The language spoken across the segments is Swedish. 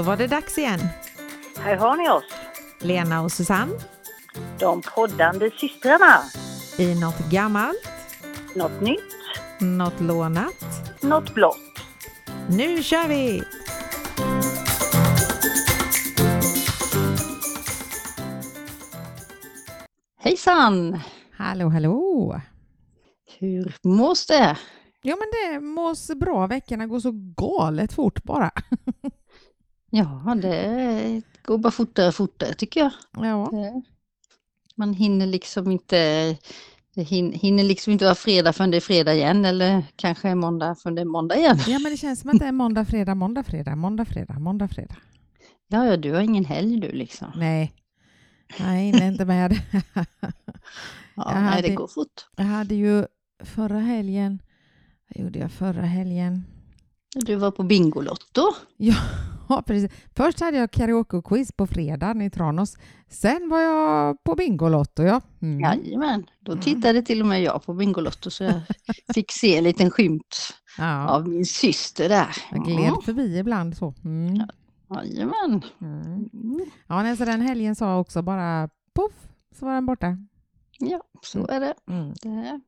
Då var det dags igen. Här har ni oss, Lena och Susanne de poddande systrarna. i något gammalt, Något nytt, något lånat. något blått. Nu kör vi! Hejsan! Hallå, hallå! Hur mås det? Jo, men det mås bra. Veckorna går så galet fort bara. Ja, det går bara fortare och fortare tycker jag. Ja, Det- Man hinner liksom inte det hin- hinner liksom inte vara fredag förrän det är fredag igen eller kanske måndag förrän det är måndag igen. ja men det känns som att det är måndag, fredag, måndag, fredag, måndag, fredag, måndag, fredag. Ja, ja, du har ingen helg du liksom. Nej, nej, det är inte med. Ja, Jag nej, hade- det går fort. Jag hade ju förra helgen, vad gjorde jag förra helgen? Du var på Bingolotto. Ja, precis. Först hade jag karaoke-quiz på fredagen i Tranås. Sen var jag på Bingolotto, ja. Mm. Jajamän, då Mm. tittade till och med jag på Bingolotto så jag fick se en liten skymt ja. av min syster där. Jag gled förbi ibland så. Mm. Ja. Jajamän. Mm. Mm. Ja, nej, så den helgen sa också bara poff, så var den borta. Ja, så är det. Mm. det.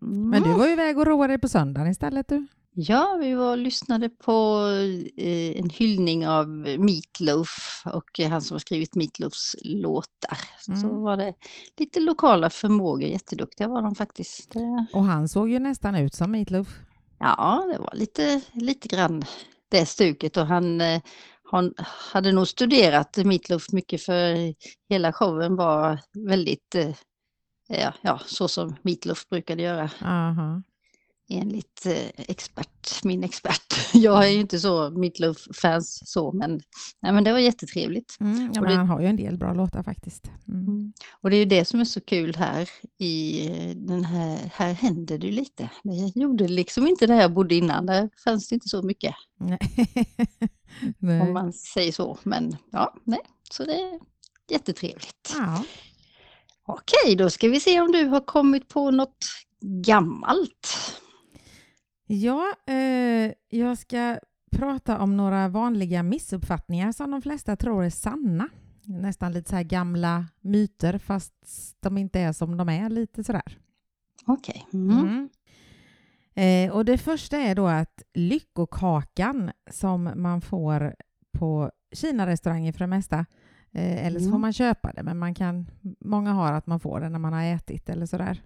Men du var ju iväg och roade dig på söndagen istället du. Ja, vi var och lyssnade på eh, en hyllning av Meatloaf och eh, han som har skrivit Meatloafs låtar. Så Mm. var det lite lokala förmågor, jätteduktiga var de faktiskt. Och han såg ju nästan ut som Meatloaf. ja, det var lite, lite grann det stuket och han, eh, han hade nog studerat Meatloaf mycket för hela showen var väldigt, ja, ja, så som Meatloaf brukade göra. Aha. Enligt eh, expert, min expert. Jag är ju inte så Meatloaf-fans så, men, nej, men det var jättetrevligt. Mm, ja, det- han har ju en del bra låtar faktiskt. Mm. Och det är ju det som är så kul här i eh, den här, här händer det ju lite. Det gjorde det liksom inte där jag bodde innan, där fanns det inte så mycket om man säger så. Men ja, nej, så det är jättetrevligt. Ja. Okej, då ska vi se om du har kommit på något gammalt. Ja, eh, jag ska prata om några vanliga missuppfattningar som de flesta tror är sanna. Nästan lite så här gamla myter fast de inte är som de är, lite sådär. Okej. Mm. Mm. Eh, och det första är då att lyckokakan som man får på Kina-restauranger för det mesta, eh, eller så får Mm. man köpa det, men man kan, många har att man får det när man har ätit eller sådär.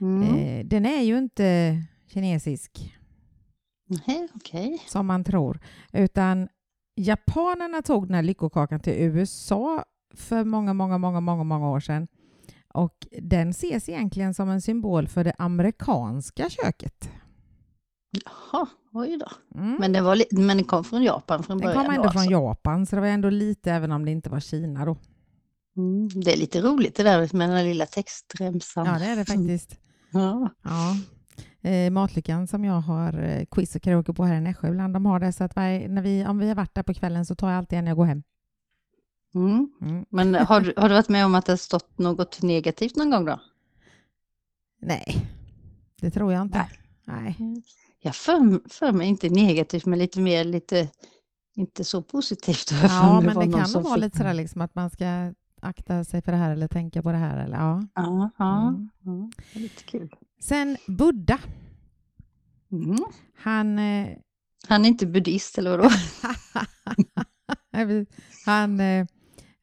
Mm. Eh, den är ju inte kinesisk Nej, Okej. som man tror, utan japanerna tog den här lyckokakan till USA för många, många, många, många, många år sedan. Och den ses egentligen som en symbol för det amerikanska köket. Jaha, oj då. Mm. Men det, var men det kom från Japan från Den början? kom då, ändå från alltså. Japan, så det var ändå lite, även om det inte var Kina då. Mm, det är lite roligt det där med den lilla textremsan. Ja, det är det faktiskt. Ja. Ja. Eh, Matlyckan som jag har eh, quiz och karaoke på här i Nässjö ibland, de har det så att varje, när vi, om vi har varit där på kvällen så tar jag alltid en när jag går hem. Mm. Mm. Men har har du varit med om att det har stått något negativt någon gång då? Nej, det tror jag inte. Nej. Jag för, för mig inte negativt men lite mer lite inte så positivt. Ja, men det någon kan nog vara lite sådär liksom att man ska akta sig för det här eller tänka på det här. Eller, ja. Ja, ja, Mm. ja, det lite kul. Sen Buddha. Mm. Han, eh, Han är inte buddhist eller vadå? han eh,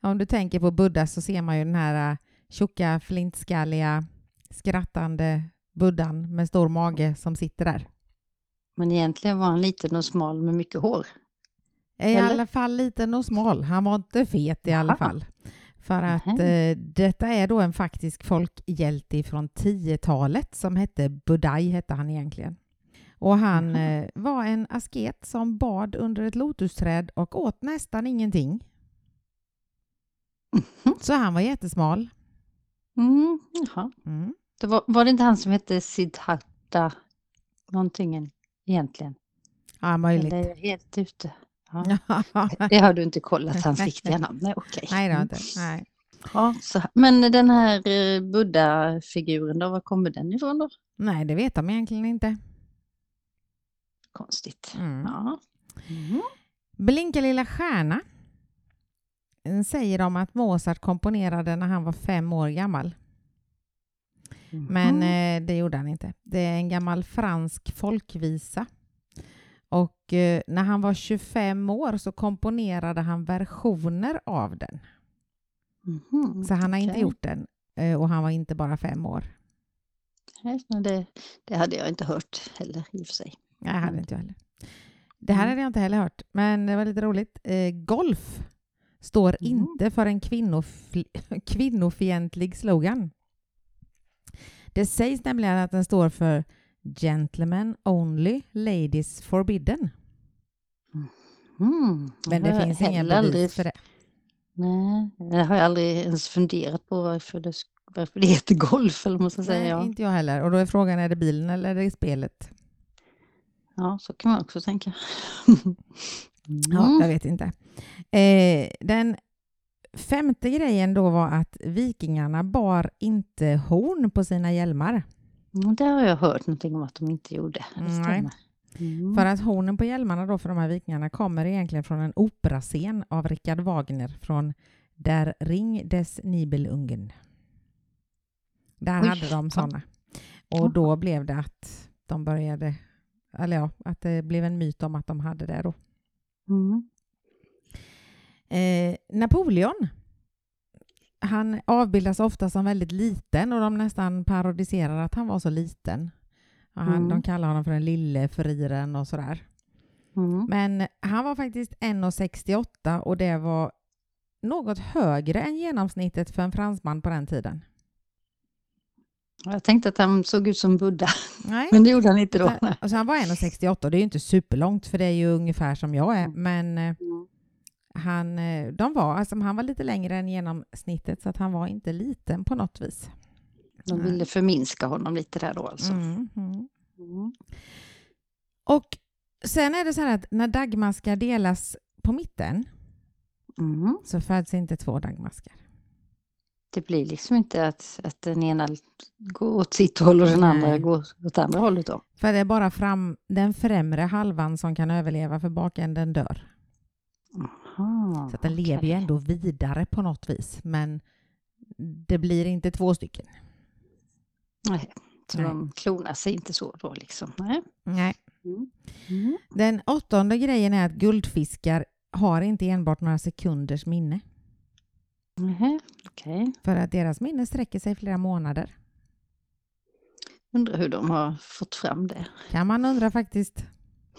om du tänker på Buddha så ser man ju den här eh, tjocka, flintskalliga, skrattande buddhan med stor mage som sitter där. Men egentligen var han liten och smal med mycket hår. I Eller? alla fall liten och smal. Han var inte fet i alla Jaha. fall. För att Nähä. eh, detta är då en faktisk folkhjälte från 10-talet som hette Budai, hette han egentligen. Och han Jaha. eh, var en asket som bad under ett lotusträd och åt nästan ingenting. Mhm. Så han var jättesmal. Mm, jaha. Mm. Det var, var det inte han som hette Siddhartha någonting egentligen? Ja, möjligt. Eller helt ute? Det har du inte kollat hans riktiga namn? Nej, okej. Nej, det har Mm. inte. Nej. Ja, så, men den här eh, Buddha-figuren då, var kommer den ifrån då? Nej, det vet de egentligen inte. Konstigt. Mm. Ja. Mm. Blinka lilla stjärna säger de att Mozart komponerade när han var fem år gammal. Men Mhm. eh, det gjorde han inte. Det är en gammal fransk folkvisa. Eh, när han var 25 år så komponerade han versioner av den. Mhm. Så han har inte Okej. gjort den. eh, Och han var inte bara fem år. Det, det hade jag inte hört heller i och för sig. Nej, hade Mm. inte jag heller. Det här Mm. hade jag inte heller hört, men det var lite roligt. Eh, golf står Mm. inte för en kvinnofl- kvinnofientlig slogan. Det sägs nämligen att den står för Gentlemen only, ladies forbidden. Mm. Men det Jag finns inga bevis aldrig- för det. Nej, det har jag aldrig ens funderat på varför det, varför det heter golf eller man ska säga. Nej, Ja. inte jag heller. Och då är frågan, är det bilen eller är det spelet? ja, så kan man också tänka. Ja, Mm. jag vet inte. Eh, den femte grejen då var att vikingarna bar inte horn på sina hjälmar. Mm, Det har jag hört någonting om att de inte gjorde. Det Nej. Mm. För att hornen på hjälmarna då för de här vikingarna kommer egentligen från en operascen av Richard Wagner från Der Ring des Nibelungen. Där Oj, hade de sådana. Och då blev det att de började, eller ja, att det blev en myt om att de hade det då. Mm. Eh, Napoleon, han avbildas ofta som väldigt liten och de nästan parodiserar att han var så liten. Han, Mm. De kallar honom för den lille friren och sådär. Mm. Men han var faktiskt 1,68 och det var något högre än genomsnittet för en fransman på den tiden. Jag tänkte att han såg ut som Buddha, Nej. men det gjorde han inte då. Alltså han var 1,68 och det är ju inte superlångt för det är ju ungefär som jag är. Mm. Men eh, Mm. han, eh, de var, alltså han var lite längre än genomsnittet så att han var inte liten på något vis. De ville förminska honom lite där då alltså. Mm, mm. Mm. Och sen är det så här att när dagmaskar delas på mitten Mm. så föds inte två dagmaskar. Det blir liksom inte att, att den ena går åt sitt håll och den Nej. andra går åt andra hållet då. För det är bara fram, den främre halvan som kan överleva för bakänden dör. Aha, Så att den lever ju ändå vidare på något vis. Men det blir inte två stycken. Nej, så Nej. de klonar sig inte så då liksom. Nej. Nej. Mm. Mm. Den åttonde grejen är att guldfiskar har inte enbart några sekunders minne. Nähä, Okej, För att deras minne sträcker sig flera månader. undrar hur de har fått fram det. Kan man undra faktiskt.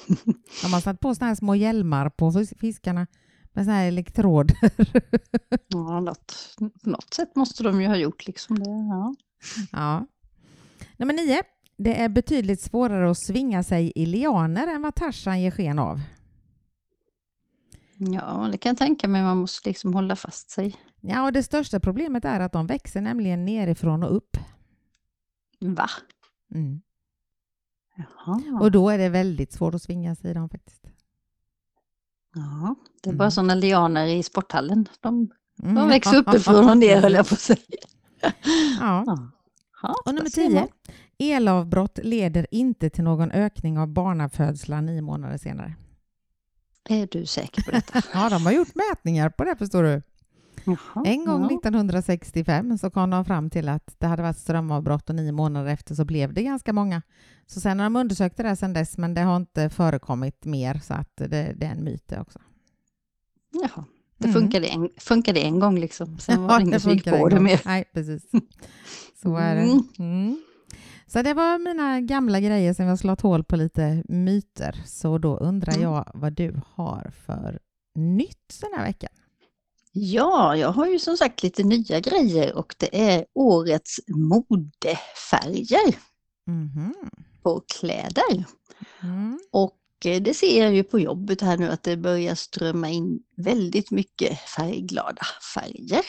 De har satt på såna här små hjälmar på fis- fiskarna med såna här elektroder. Ja, något, något sätt måste de ju ha gjort liksom det. Ja. Ja. Nummer nio. Det är betydligt svårare att svinga sig i lianer än vad Tarzan ger sken av. ja, det kan jag tänka mig. Man måste liksom hålla fast sig. Ja, och det största problemet är att de växer nämligen nerifrån och upp. Va? Mm. Jaha. Och då är det väldigt svårt att svinga sig i dem faktiskt. ja, det är Mm. bara sådana lianer i sporthallen. De, Mm. de växer uppifrån och ner höll jag på att säga. Ja. Ja. Ja, Och nummer där ser 10. man. Elavbrott leder inte till någon ökning av barnafödslar nio månader senare. Är du säker på detta? Ja, de har gjort mätningar på det förstår du. Jaha, En gång ja. 1965 så kom de fram till att det hade varit strömavbrott och nio månader efter så blev det ganska många. Så sen har de undersökt det där sedan dess men det har inte förekommit mer så att det, det är en myt också. Jaha. Det Mm. funkade, en, funkade en gång liksom. Sen var Ja, det ingen som gick på det mer. Nej, precis. Så är det. Mm. Mm. Så det var mina gamla grejer som jag slått hål på lite myter. Så då undrar Mm. jag vad du har för nytt den här veckan. Ja, jag har ju som sagt lite nya grejer och det är årets modefärger Mhm. på kläder. Mm. Och eh, det ser jag ju på jobbet här nu att det börjar strömma in väldigt mycket färgglada färger.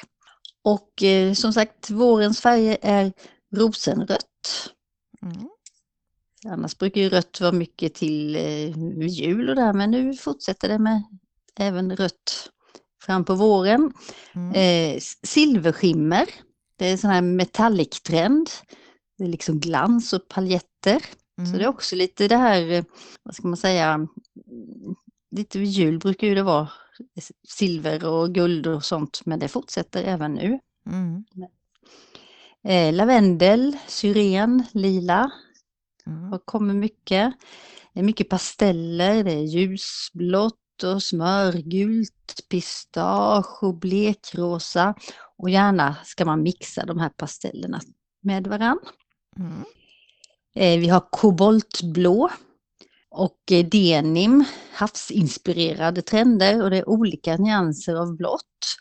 Och eh, som sagt, vårens färger är rosenrött. Mm. Annars brukar ju rött vara mycket till eh, jul och där, men nu fortsätter det med även rött fram på våren. Mm. Eh, silverskimmer, det är sån här metallic-trend. Det är liksom glans och paljetter. Så Mm. det är också lite det här, eh, vad ska man säga, mm, lite vid jul brukar ju det vara silver och guld och sånt, men det fortsätter även nu. Mm. Eh, lavendel, syren, lila Mm. har kommit mycket. Det är mycket pasteller, det är ljusblått och smörgult, pistage och blekrosa. Och gärna ska man mixa de här pastellerna med varann. Mm. Eh, vi har koboltblå och eh, denim, havsinspirerade trender och det är olika nyanser av blått.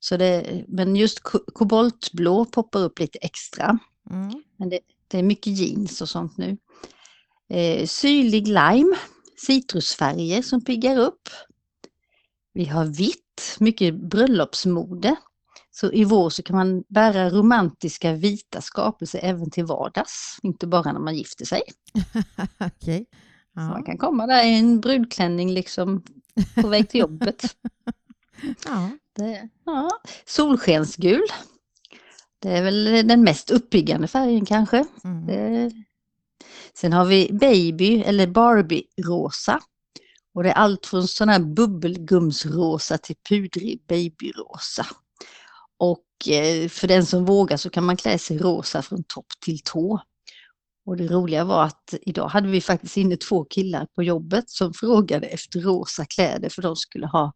Så det, men just ko- koboltblå poppar upp lite extra. Mm. Men det, det är mycket jeans och sånt nu. Eh, syrlig lime, citrusfärger som piggar upp. Vi har vitt, mycket bröllopsmode. Så i vår så kan man bära romantiska vita skapelser även till vardags, inte bara när man gifter sig. Okej. Så Ja. man kan komma där i en brudklänning liksom på väg till jobbet. Ja. Det, ja. Solskensgul. Det är väl den mest uppiggande färgen kanske. Mm. Det... Sen har vi baby eller Barbie-rosa. Och det är allt från sån här bubbelgumsrosa till pudrig babyrosa. Och eh, för den som vågar så kan man klä sig rosa från topp till tå. Och det roliga var att idag hade vi faktiskt inne två killar på jobbet som frågade efter rosa kläder för de skulle ha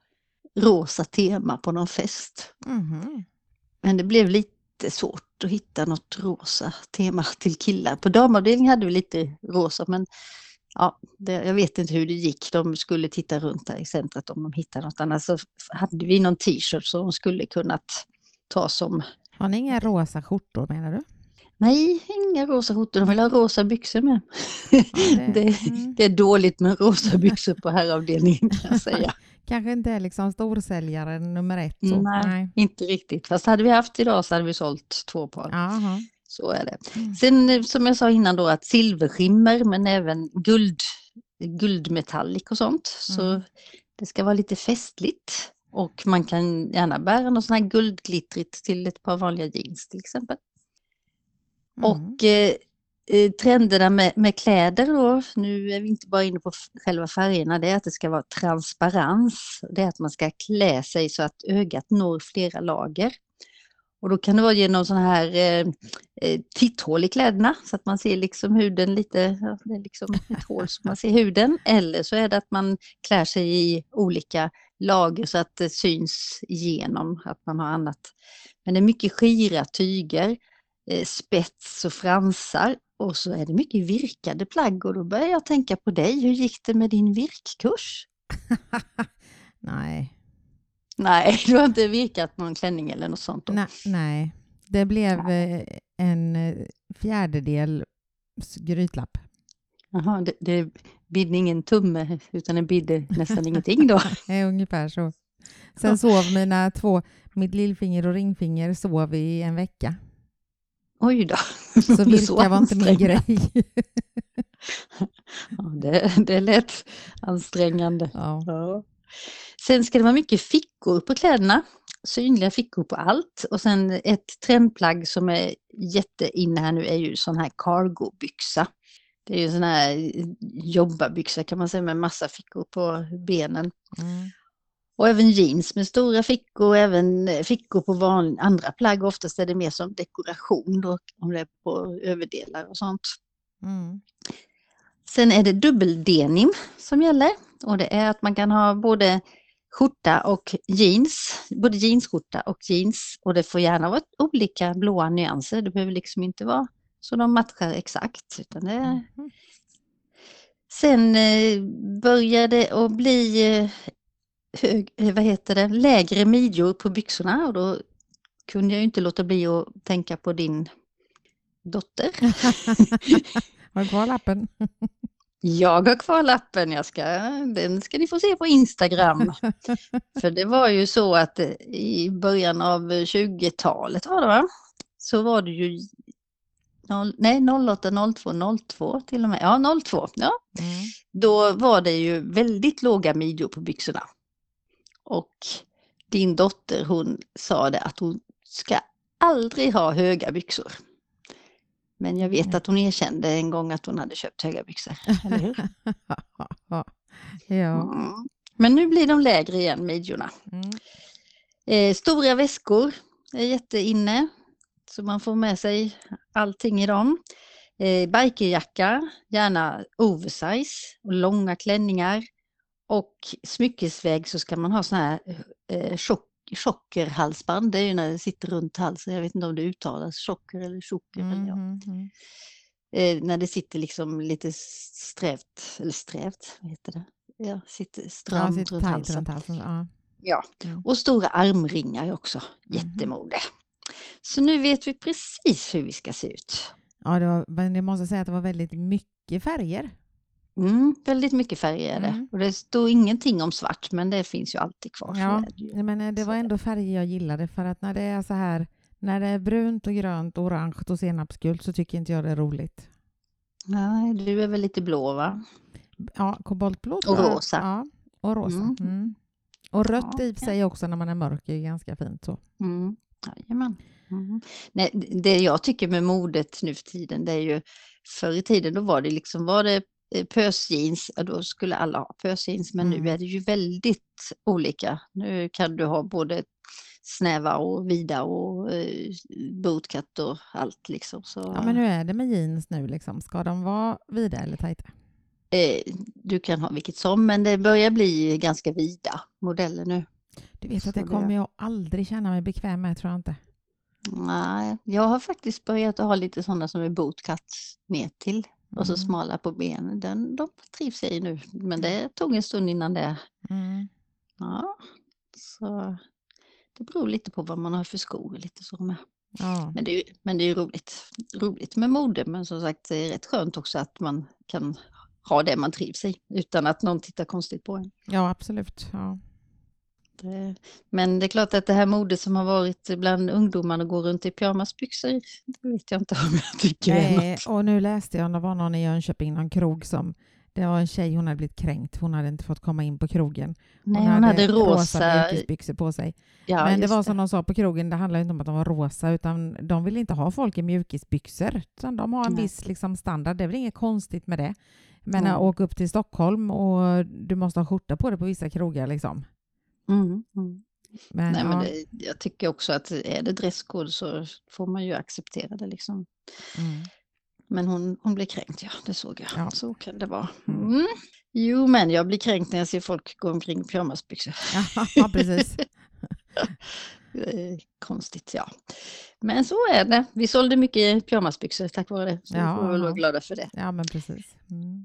rosa tema på någon fest. Mhm. Men det blev lite svårt att hitta något rosa tema till killar. På damavdelningen hade vi lite rosa men ja, det, jag vet inte hur det gick. De skulle titta runt där i centret om de hittade något annat. Så hade vi någon t-shirt som de skulle kunnat ta som Har ni inga rosa skjortor menar du? Nej, inga rosa skjortor. De vill ha rosa byxor med. det- det, mm. det är dåligt med rosa byxor på herravdelningen kan jag säga. Kanske inte är liksom storsäljaren nummer ett. Så. Nej. Inte riktigt. Fast hade vi haft idag så hade vi sålt två par. Jaha. Så är det. Mm. Sen eh, som jag sa innan då att silverskimmer men även guld, guldmetallic och sånt. Så Mm. det ska vara lite festligt. Och man kan gärna bära något sånt här guldglittrigt till ett par vanliga jeans till exempel. Mm. Och eh, eh, trenderna med, med kläder då, nu är vi inte bara inne på själva färgerna, det är att det ska vara transparens. Det är att man ska klä sig så att ögat når flera lager. Och då kan det vara genom sådana här eh, eh, titthål i kläderna så att man ser liksom huden lite, ja, det är liksom ett hål så man ser huden. Eller så är det att man klär sig i olika lager så att det syns igenom att man har annat. Men det är mycket skira tyger spets och fransar och så är det mycket virkade plagg och då börjar jag tänka på dig. Hur gick det med din virkkurs? Nej. Nej, du har inte virkat någon klänning eller något sånt? Då. Nej, nej. Det blev eh, en eh, fjärdedel grytlapp. Jaha, det, det bidde ingen tumme utan det bidde nästan ingenting då. Är ungefär så. Sen sov mina två, mitt lillfinger och ringfinger sov i en vecka. Oj då. Så virka var inte min grej. Ja, det, det lät ansträngande. Ja. Ja. Sen ska det vara mycket fickor på kläderna. Synliga fickor på allt. Och sen ett trendplagg som är jätteinne här nu är ju sån här cargobyxa. Det är ju sån här jobbarbyxa kan man säga med massa fickor på benen. Mm. Och även jeans med stora fickor, även fickor på van, andra plagg. Oftast är det mer som dekoration då, om det är på överdelar och sånt. Mm. Sen är det dubbeldenim som gäller och det är att man kan ha både skjorta och jeans, både jeansskjorta och jeans och det får gärna vara olika blåa nyanser. Det behöver liksom inte vara så de matchar exakt. Utan det. Mhm. Sen eh, börjar det att bli eh, hög, vad heter det, lägre midjor på byxorna och då kunde jag ju inte låta bli att tänka på din dotter. Har du kvar lappen? Jag har kvar lappen, jag ska, den ska ni få se på Instagram. För det var ju så att i början av 20-talet var det va? Så var det ju noll, nej, 08, 02, 02 till och med. Ja, 02. Ja. Mm. Då var det ju väldigt låga midjor på byxorna. Och din dotter hon sa det att hon ska aldrig ha höga byxor. Men jag vet att hon erkände en gång att hon hade köpt höga byxor. Eller hur? ja. Mm. Men nu blir de lägre igen, midjorna. Mm. Eh, stora väskor är jätteinne, så man får med sig allting i dem. Eh, bikerjacka, gärna oversize och långa klänningar. Och smyckesväg så ska man ha såna här eh, chock, chockerhalsband, det är ju när det sitter runt halsen, jag vet inte om det uttalas chocker eller chocker. eller ja. Mhm, mhm. eh, när det sitter liksom lite strävt, eller strävt, vad heter det? Ja, sitter Ja, stramt sitter runt halsen. runt halsen. Ja. Ja, Mm. och stora armringar också, Mhm. jättemode. Så nu vet vi precis hur vi ska se ut. Ja, det var, men jag måste säga att det var väldigt mycket färger. Mm, väldigt mycket färger är det. Mm. Och det står ingenting om svart, men det finns ju alltid kvar. Ja, det Men det var ändå färger jag gillade för att när det är så här, när det är brunt och grönt, orange och senapsgult så tycker inte jag det är roligt. Nej, du är väl lite blå va? Ja, koboltblå Och rosa. Ja, och rosa. Mm. Mm. Och rött Ja, i sig också när man är mörk är ganska fint. Så. Mm. Jajamän. Mm. Nej, det jag tycker med modet nu för tiden, det är ju förr i tiden då var det liksom, var det pösjeans, ja, då skulle alla ha pösjeans, men Mm. nu är det ju väldigt olika. Nu kan du ha både snäva och vida och eh, bootcut och allt liksom. Så, Ja, men hur är det med jeans nu? Liksom? Ska de vara vida eller tajta? eh, du kan ha vilket som, men det börjar bli ganska vida modeller nu. Du vet Så att det kommer jag aldrig känna mig bekväm med, tror jag inte. Nej, jag har faktiskt börjat ha lite sådana som är bootcut ner till och så Mm. smala på benen. Den, de trivs jag i nu, men det tog en stund innan det. Mm. Ja, så det beror lite på vad man har för skor och lite så med. Ja. Men det är men det är roligt, roligt med mode, men som sagt det är rätt skönt också att man kan ha det man trivs i utan att någon tittar konstigt på en. ja, absolut. Ja. Det, men det är klart att det här modet som har varit bland ungdomarna går runt i pyjamasbyxor, det vet jag inte om jag tycker Nej, något. och nu läste jag det var någon i Jönköping, någon krog som det var en tjej, hon hade blivit kränkt. Hon hade inte fått komma in på krogen. Nej, hon hade rosa. mjukisbyxor på sig. Ja, Men det var som de sa på krogen, det handlar inte om att de var rosa, utan de vill inte ha folk i mjukisbyxor. Utan de har en Nej. viss liksom, standard, det är väl inget konstigt med det. Men Nej. att åka upp till Stockholm och du måste ha skjorta på dig på vissa krogar. Liksom. Mm, mm. Men, Nej, ja, men det, jag tycker också att är det dresscode så får man ju acceptera det liksom. mm. Men hon, hon blev kränkt, ja, det såg jag. Ja. Så kan det vara. Mm. Mm. Jo, men jag blir kränkt när jag ser folk gå omkring i pyjamasbyxor. ja, precis. Konstigt, ja. Men så är det. Vi sålde mycket pyjamasbyxor tack vare det. Så Ja, vi får väl vara ja. glada för det. Ja, men precis. Mm.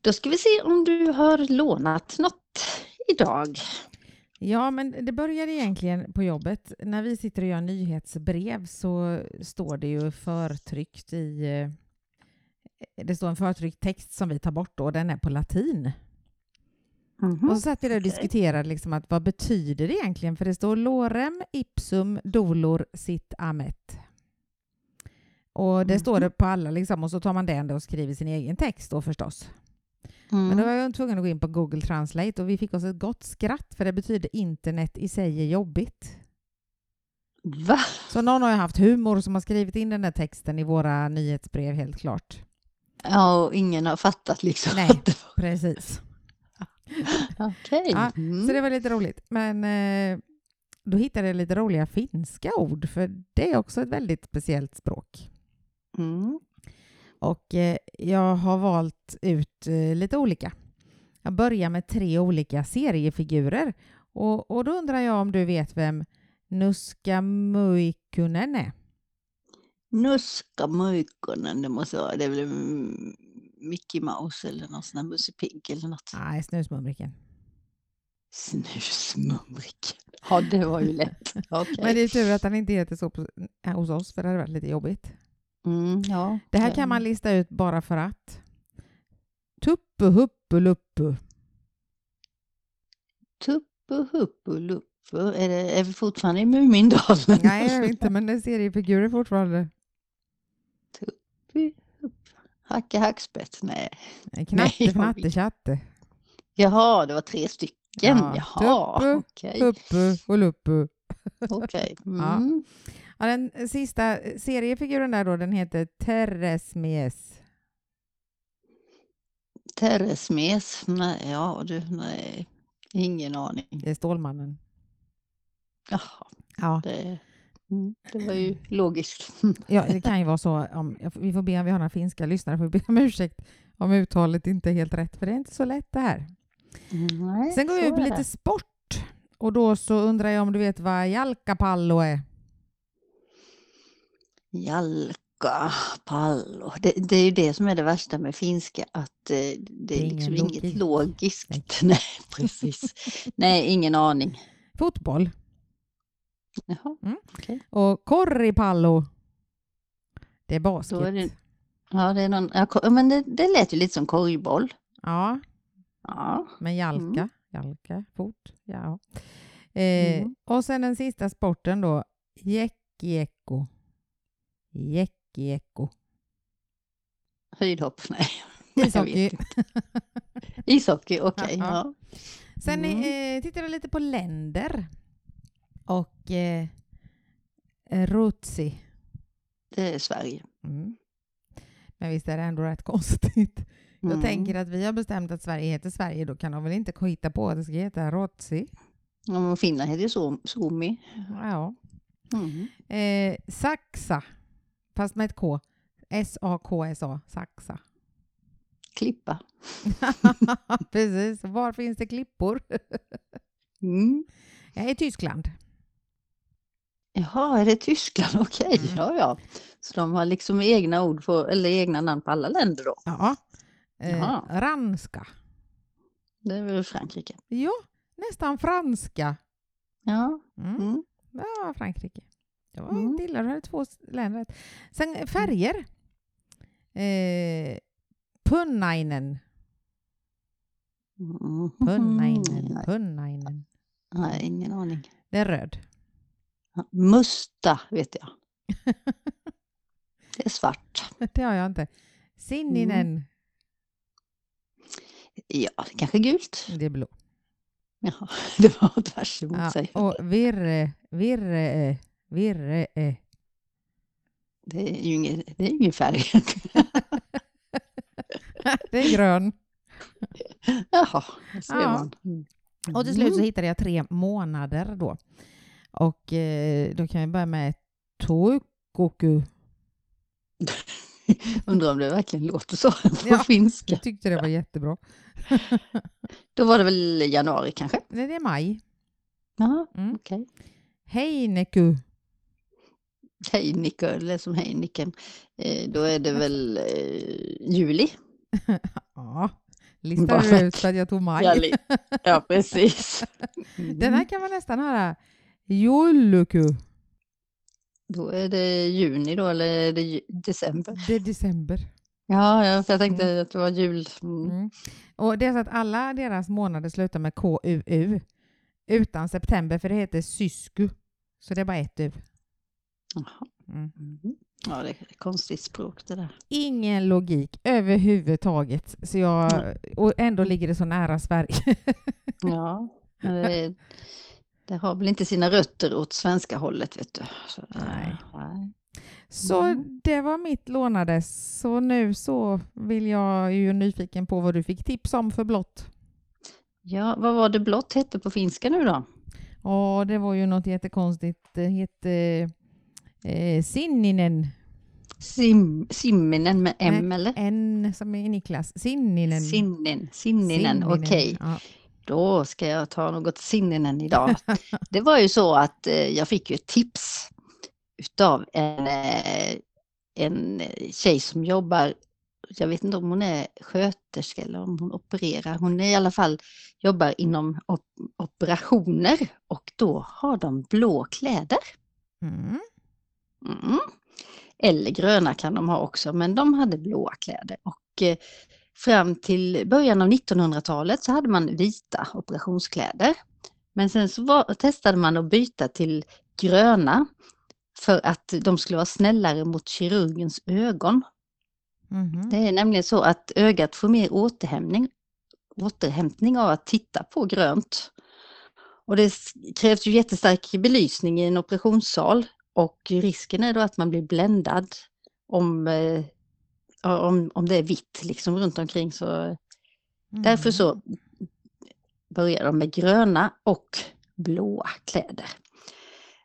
Då ska vi se om du har lånat något idag. Ja, men det började egentligen på jobbet. När vi sitter och gör nyhetsbrev så står det ju förtryckt i... eh, Det står en förtryckt text som vi tar bort då, och den är på latin. Mhm. Och så satt vi där och diskuterade liksom att vad betyder det egentligen? För det står lorem ipsum dolor sit amet. Och det står det på alla liksom, och så tar man den och skriver sin egen text då förstås. Mm. Men då var jag tvungen att gå in på Google Translate och vi fick oss ett gott skratt för det betyder internet i sig är jobbigt. Va? Så någon har ju haft humor som har skrivit in den där texten i våra nyhetsbrev helt klart. Ja, och ingen har fattat liksom. Nej. Precis. Okej. Ja, Mm. Så det var lite roligt. Men eh, då hittade jag lite roliga finska ord för det är också ett väldigt speciellt språk. Mm. Och eh, jag har valt ut eh, lite olika. Jag börjar med tre olika seriefigurer. Och, och då undrar jag om du vet vem Nuska Muikkunen är? Nuska Muikkonen, det måste vara, det är väl Mickey Mouse eller någon sån här Musse Pigg eller något. Nej, Snusmumriken. Snusmumriken. Ja, det var ju lätt. Okej. Men det är tur att han inte heter så på, hos oss, för det hade varit lite jobbigt. Mm, ja. Det här kan man lista ut bara för att. Tuppu huppu luppu. Tuppu huppu luppu. Är, det, är vi fortfarande i Mumindalen? Nej, jag vet inte, men det är seriefigurer fortfarande. Tuppu huppu. Hacka hackspett? Nej. Knatte, fnatte, tjatte. Jaha, det var tre stycken. Ja, Jaha, Tuppu, okej. Huppu och luppu. okej. Ja. Mm. Ja, den sista seriefiguren där då, den heter Teresmies. Teresmes? Nej, ja du, nej. Ingen aning. Det är Stålmannen. Jaha, Ja, det, mm, det var ju logiskt. ja, det kan ju vara så. Om, vi får be om vi har några finska lyssnare, får be om ursäkt om uttalet inte är helt rätt, för det är inte så lätt det här. Nej, Sen går vi ut på lite sport. Och då så undrar jag om du vet vad jalkapallo är? Jalka, pallo. Det, det är ju det som är det värsta med finska, att eh, det är ingen liksom logik. inget logiskt. Nej, precis. Nej, ingen aning. Fotboll. Jaha, Mm. okej. Och korripallo. Det är basket. Är det, ja, det är någon, ja, men det, det lät ju lite som korgboll. Ja, Ja, men jalka. Mm. Jalka, fot. Ja. Eh, Mm. Och sen den sista sporten då. Jäckiekko. Jäckiekko. höjdhopp, nej. Jag Ishockey. Ishockey, okej. Ja, ja. Sen Mm. eh, tittar vi lite på länder. Och eh, Rutsi. Det är Sverige. Mm. Men visst är det ändå rätt konstigt. Jag Mm. tänker att vi har bestämt att Sverige heter Sverige, då kan de väl inte hitta på att det ska heta Rotsi? Ja, men Finland heter ju Suomi. Ja. Mm. Eh, Saxa, fast med ett K. S-A-K-S-A, Saxa. Klippa. Precis, var finns det klippor? Mm. Jag är i Tyskland. Jaha, är det Tyskland? Okej, Mm. ja, ja. Så de har liksom egna ord på, eller egna namn på alla länder då. Ja. Eh. Ranska. Det är väl Frankrike. Ja, nästan franska. Ja. Mm. Mm. Ja, Frankrike. Det var Mm. inte illa, du hade två länder rätt. Sen eh, färger. Eh, punnainen. Mm. Punnainen. Punnainen. Nej, ingen aning. Det är röd. Musta vet jag. Det är svart. Det har jag inte. Sinninen. Ja, kanske gult. Det är blå. Ja, det var tvärs emot Ja, sig. och virre, virre, virre. Det är ju ingen, det är ingen färg. Det är grön. Jaha, ser Ja. man. Mm. Och till slut så hittade jag tre månader då. Och eh, då kan vi börja med Toukkoku. Undrar om det verkligen låter så på Ja. finska. Jag tyckte det var jättebra. Då var det väl januari kanske? Det är maj. Ja, Mm. okej. Heineku. Heineken, eller som Heineken. Eh, då är det väl eh, juli. Ja, listar Bara du ut att jag tog maj? Ja, precis. Den här kan man nästan höra. Jouluku. Då är det juni då, eller är det december? Det är december. Ja, ja för jag tänkte att det var jul. Mm. Mm. Och det är så att alla deras månader slutar med KUU. Utan september, för det heter sysku. Så det är bara ett U. Mm. Mm. Ja, det är ett konstigt språk det där. Ingen logik överhuvudtaget. Så jag, och ändå ligger det så nära Sverige. Ja, det, det har väl inte sina rötter åt svenska hållet, vet du. Så, Nej. nej. Så Mm. det var mitt lånade. Så nu så vill jag ju nyfiken på vad du fick tips om för blått. Ja, vad var det blått hette på finska nu då? Ja, det var ju något jättekonstigt. Det hette eh, Sinninen. Sim, simminen med M eller? En som är Niklas. Sinninen. Sinnen, sinninen, okej. Ja. Då ska jag ta något sinnenen idag. Det var ju så att eh, jag fick ju ett tips utav en, eh, en tjej som jobbar, jag vet inte om hon är sköterska eller om hon opererar. Hon är i alla fall jobbar inom op operationer och då har de blå kläder. Mm. Mm. Eller gröna kan de ha också, men de hade blåa kläder. Och eh, fram till början av 1900-talet så hade man vita operationskläder. Men sen så var, testade man att byta till gröna för att de skulle vara snällare mot kirurgens ögon. Mhm. Det är nämligen så att ögat får mer återhämtning, återhämtning av att titta på grönt. Och det krävs ju jättestark belysning i en operationssal och risken är då att man blir bländad om, eh, om, om det är vitt liksom runt omkring. Så därför Mhm. så börjar de med gröna och blåa kläder.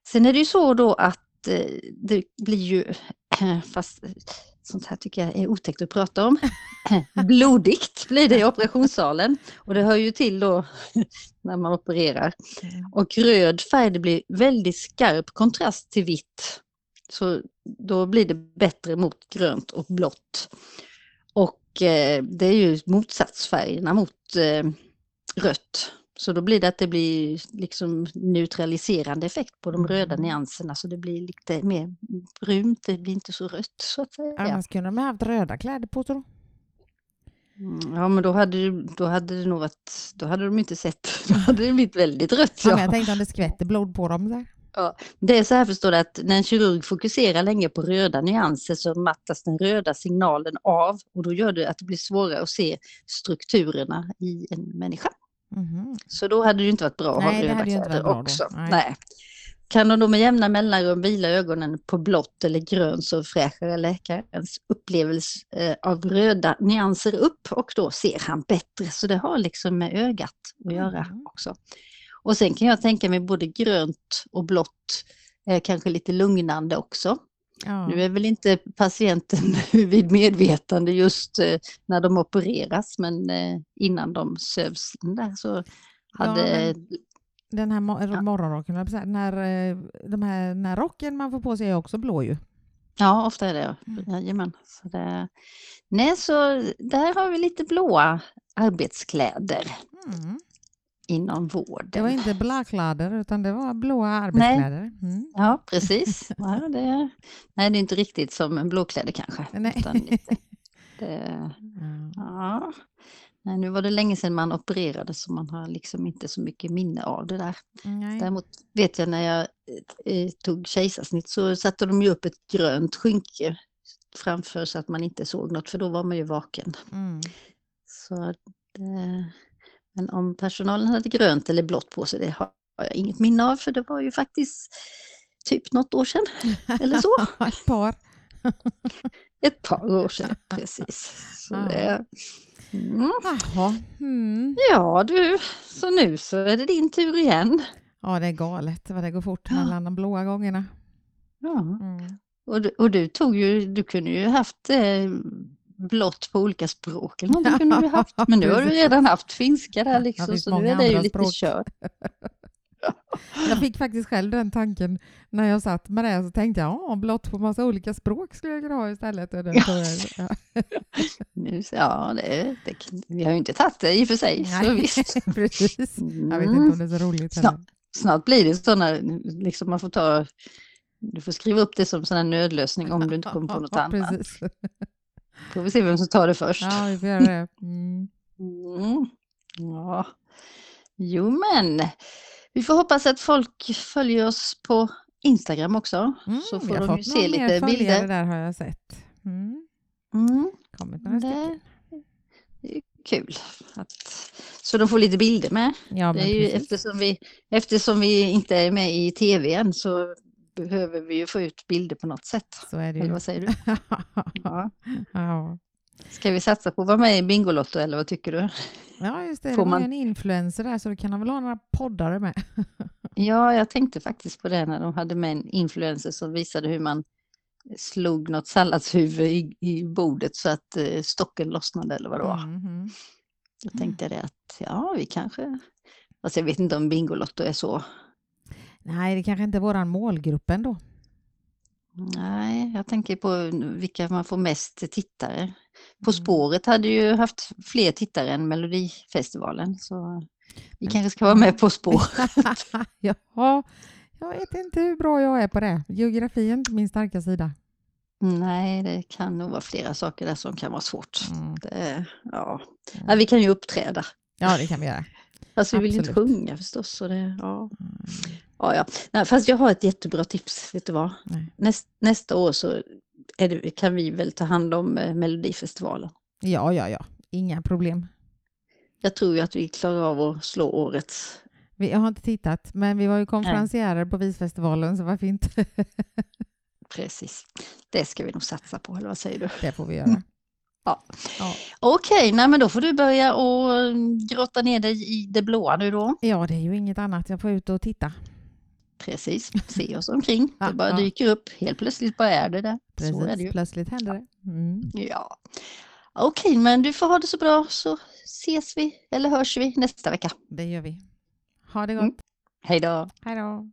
Sen är det ju så då att eh, det blir ju, fast sånt här tycker jag är otäckt att prata om, blodigt blir det i operationssalen. Och det hör ju till då när man opererar. Och röd färg, det blir väldigt skarp kontrast till vitt. Så då blir det bättre mot grönt och blått. Och eh, det är ju motsatsfärgerna mot eh, rött. Så då blir det att det blir liksom neutraliserande effekt på de röda Mm. nyanserna så det blir lite mer brunt, det blir inte så rött så att säga. Annars kunde de ha haft röda kläder på tror Mm, Ja men då hade, du- då hade det nog varit, då hade de inte sett, då hade det blivit väldigt rött. ja. Ja. Jag tänkte om det skvätter blod på dem. Så här. Det är så här förstår du att när en kirurg fokuserar länge på röda nyanser så mattas den röda signalen av och då gör det att det blir svårare att se strukturerna i en människa. Mhm. Så då hade det ju inte varit bra att Nej, ha röda kläder också. Nej. Nej. Kan de då med jämna mellanrum vila ögonen på blått eller grönt så fräschar läkarens upplevelse eh, av röda nyanser upp och då ser han bättre. Så det har liksom med ögat att göra Mm. också. Och sen kan jag tänka mig både grönt och blått eh, kanske lite lugnande också. Ja. Nu är väl inte patienten vid medvetande just eh, när de opereras men eh, innan de sövs där så hade... Den här mo- Ja. morgonrocken, här, eh, de här, den här rocken man får på sig är också blå ju. Ja, ofta är det. Mm. Jajamän. Så det... Nej, så där har vi lite blåa arbetskläder Mm. Inom Det var vården. inte blackkläder utan det var blåa arbetskläder. Mm. Ja, precis. Ja, det... Nej, det är inte riktigt som en blåkläder kanske. Nej. lite- det... Ja. Ja. Nej, nu var det länge sedan man opererade så man har liksom inte så mycket minne av det där. Nej. Däremot vet jag när jag eh, tog kejsarsnitt så satte de ju upp ett grönt skynke framför så att man inte såg något för då var man ju vaken. Mm. Så det, men om personalen hade grönt eller blått på sig det har jag inget minne av för det var ju faktiskt typ något år sedan eller så. Ett par. Ett par år sedan precis. Så Ja. det, mm. Mm. Ja du, så nu så är det din tur igen. Ja, det är galet vad det går fort mellan de blåa gångerna. Ja. Mm. Och du, och du tog ju, du kunde ju haft eh, blått på olika språk eller någonting kunde du haft. Men nu har du redan haft finska där liksom så nu är det ju lite språk. kört. Jag fick faktiskt själv den tanken när jag satt med det så tänkte jag ja, blått på massa olika språk skulle jag kunna ha istället. Och den ja. Nu, ja, det, det, vi har ju inte tagit det i och för sig. Så Nej, visst. precis. Jag vet Mm. inte om det är så roligt. Snart, snart blir det sådana, liksom man får ta, du får skriva upp det som sån här nödlösning om du inte kommer på något annat. Precis. Får vi se vem som tar det först. Ja, vi får göra det. Mm. Mm. Ja. Jo men, vi får hoppas att folk följer oss på Instagram också. Mm, så får de ju se lite bilder. där har jag sett. Mm. Mm. Kommit några Det, det är kul. Att, så de får lite bilder med. Ja, Det är ju eftersom, vi, eftersom vi inte är med i tv än så behöver vi ju få ut bilder på något sätt. Så är det Eller ju. vad säger du? Ja. ja. Ska vi satsa på att vara med i Bingolotto eller vad tycker du? ja, just det. Det Får man- ju en influencer där så du kan väl ha några poddare med. Ja, jag tänkte faktiskt på det när de hade med en influencer som visade hur man slog något salladshuvud i, i bordet så att eh, stocken lossnade eller vad det var. Då tänkte jag det att ja, vi kanske... Alltså jag vet inte om Bingolotto är så. Nej, det kanske inte är våran målgrupp ändå. Nej, jag tänker på vilka man får mest tittare. På Mm. spåret hade ju haft fler tittare än Melodifestivalen. Så vi Men- kanske ska vara med På spår. Jaha, jag vet inte hur bra jag är på det. Geografi är inte min starka sida. Nej, det kan nog vara flera saker där som kan vara svårt. Mm. Det, ja. ja, vi kan ju uppträda. Ja, det kan vi göra. Fast vi vill ju inte sjunga förstås. Så det, ja. Mm. Ja, ja. Nej, fast jag har ett jättebra tips. Vet du vad? Näst, nästa år så det, kan vi väl ta hand om eh, Melodifestivalen. Ja, ja, ja. Inga problem. Jag tror ju att vi klarar av att slå årets. Vi, jag har inte tittat, men vi var ju konferencierer på Visfestivalen, så varför inte? Precis. Det ska vi nog satsa på, eller vad säger du? det får vi göra. Ja. Ja. Okej, nej men då får du börja och mm, grotta ner dig i det blåa nu då. ja, det är ju inget annat. Jag får ut och titta. Precis, se oss omkring. Ja, Det bara ja. dyker upp. Helt plötsligt bara är det där. Så är det Precis, ju. plötsligt händer det. Mm. Ja. Okej, men du får ha det så bra så ses vi eller hörs vi nästa vecka. Det gör vi. Ha det gott. Mm. Hej då! Hej då.